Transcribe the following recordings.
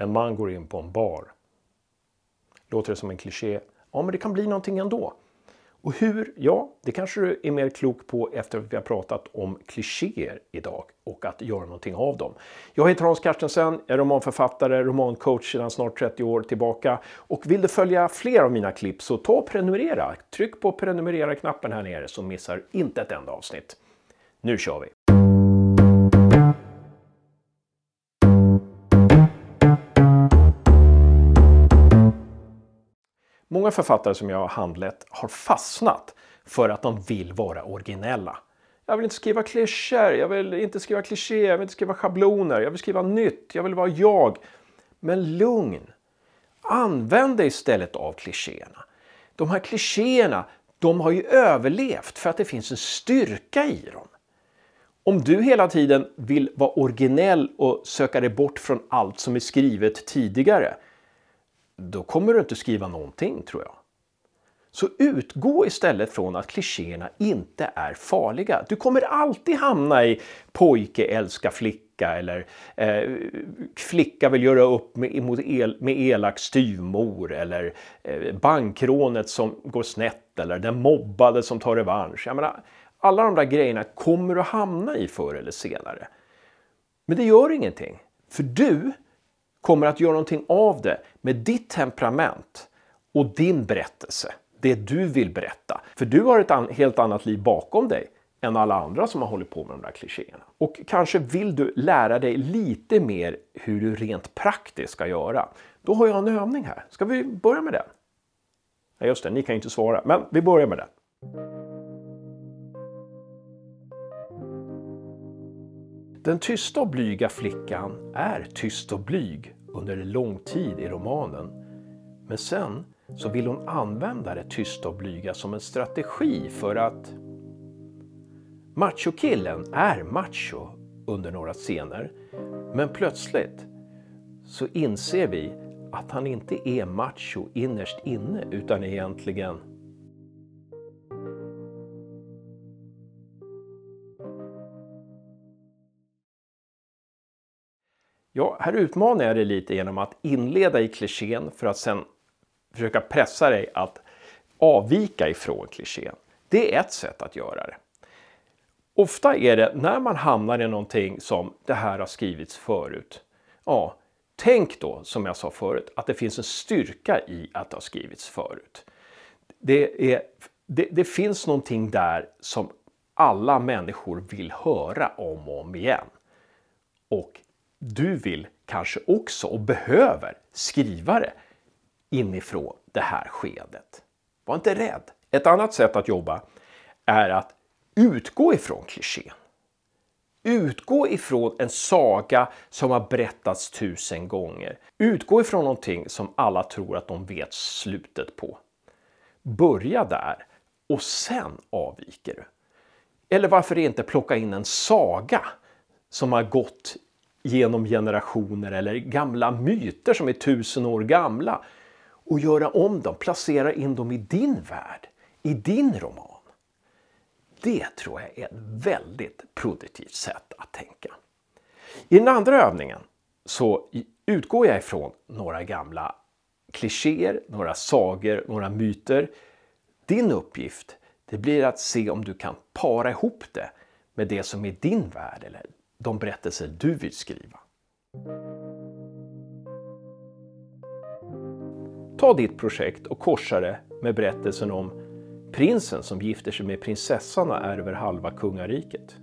En man går in på en bar. Låter det som en kliché? Ja, men det kan bli någonting ändå. Och hur? Ja, det kanske du är mer klok på efter att vi har pratat om klichéer idag och att göra någonting av dem. Jag heter Hans Carstensen, jag är romanförfattare, romancoach sedan snart 30 år tillbaka. Och vill du följa fler av mina klipp så ta och prenumerera. Tryck på prenumerera-knappen här nere så missar inte ett enda avsnitt. Nu kör vi! Många författare som jag har handlett har fastnat för att de vill vara originella. Jag vill inte skriva klyschor, jag vill inte skriva klichéer, jag vill inte skriva schabloner, jag vill skriva nytt, jag vill vara jag. Men lugn! Använd dig istället av klichéerna. De här klichéerna, de har ju överlevt för att det finns en styrka i dem. Om du hela tiden vill vara originell och söka dig bort från allt som är skrivet tidigare, då kommer du inte skriva någonting tror jag. Så utgå istället från att klichéerna inte är farliga. Du kommer alltid hamna i pojke älskar flicka eller eh, flicka vill göra upp med, el, med elak styvmor eller eh, bankrånet som går snett eller den mobbade som tar revansch. Jag menar, alla de där grejerna kommer du hamna i förr eller senare. Men det gör ingenting. För du kommer att göra någonting av det med ditt temperament och din berättelse. Det du vill berätta. För du har ett helt annat liv bakom dig än alla andra som har hållit på med de där klichéerna. Och kanske vill du lära dig lite mer hur du rent praktiskt ska göra. Då har jag en övning här. Ska vi börja med den? Nej, just det, ni kan ju inte svara, men vi börjar med den. Den tysta och blyga flickan är tyst och blyg under lång tid i romanen. Men sen så vill hon använda det tysta och blyga som en strategi för att Machokillen är macho under några scener. Men plötsligt så inser vi att han inte är macho innerst inne utan egentligen Ja, här utmanar jag dig lite genom att inleda i klichén för att sen försöka pressa dig att avvika ifrån klichén. Det är ett sätt att göra det. Ofta är det när man hamnar i någonting som det här har skrivits förut. Ja, tänk då, som jag sa förut, att det finns en styrka i att det har skrivits förut. Det, är, det, det finns någonting där som alla människor vill höra om och om igen. Och du vill kanske också och behöver skriva det inifrån det här skedet. Var inte rädd. Ett annat sätt att jobba är att utgå ifrån klichén. Utgå ifrån en saga som har berättats tusen gånger. Utgå ifrån någonting som alla tror att de vet slutet på. Börja där och sen avviker du. Eller varför inte plocka in en saga som har gått genom generationer eller gamla myter som är tusen år gamla och göra om dem, placera in dem i din värld, i din roman. Det tror jag är ett väldigt produktivt sätt att tänka. I den andra övningen så utgår jag ifrån några gamla klichéer, några sagor, några myter. Din uppgift det blir att se om du kan para ihop det med det som är din värld eller de berättelser du vill skriva. Ta ditt projekt och korsa det med berättelsen om prinsen som gifter sig med prinsessan och ärver halva kungariket.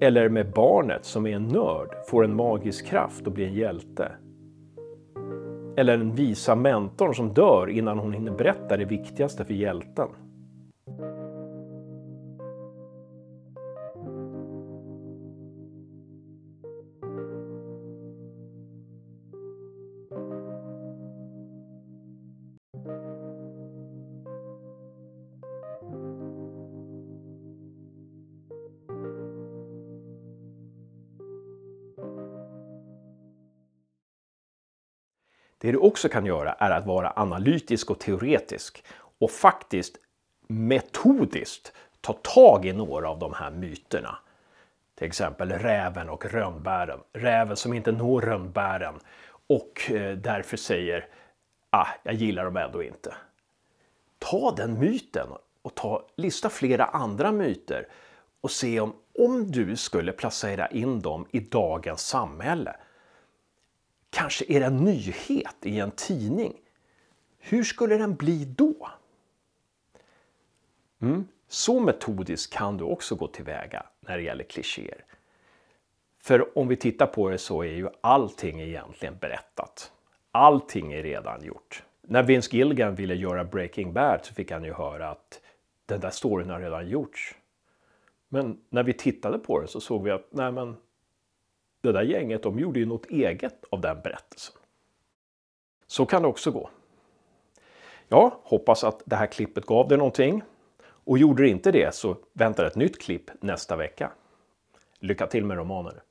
Eller med barnet som är en nörd, får en magisk kraft och blir en hjälte. Eller den visa mentorn som dör innan hon hinner berätta det viktigaste för hjälten. Det du också kan göra är att vara analytisk och teoretisk och faktiskt metodiskt ta tag i några av de här myterna. Till exempel räven och rönnbären. Räven som inte når rönnbären och eh, därför säger ah, jag gillar dem ändå inte. Ta den myten och ta, lista flera andra myter och se om, om du skulle placera in dem i dagens samhälle. Kanske är det en nyhet i en tidning. Hur skulle den bli då? Mm. Så metodiskt kan du också gå tillväga när det gäller klichéer. För om vi tittar på det så är ju allting egentligen berättat. Allting är redan gjort. När Vince Gilligan ville göra Breaking Bad så fick han ju höra att den där storyn har redan gjorts. Men när vi tittade på det så såg vi att nej men, det där gänget de gjorde ju något eget av den berättelsen. Så kan det också gå. Jag hoppas att det här klippet gav dig någonting. Och gjorde det inte det så väntar ett nytt klipp nästa vecka. Lycka till med romaner!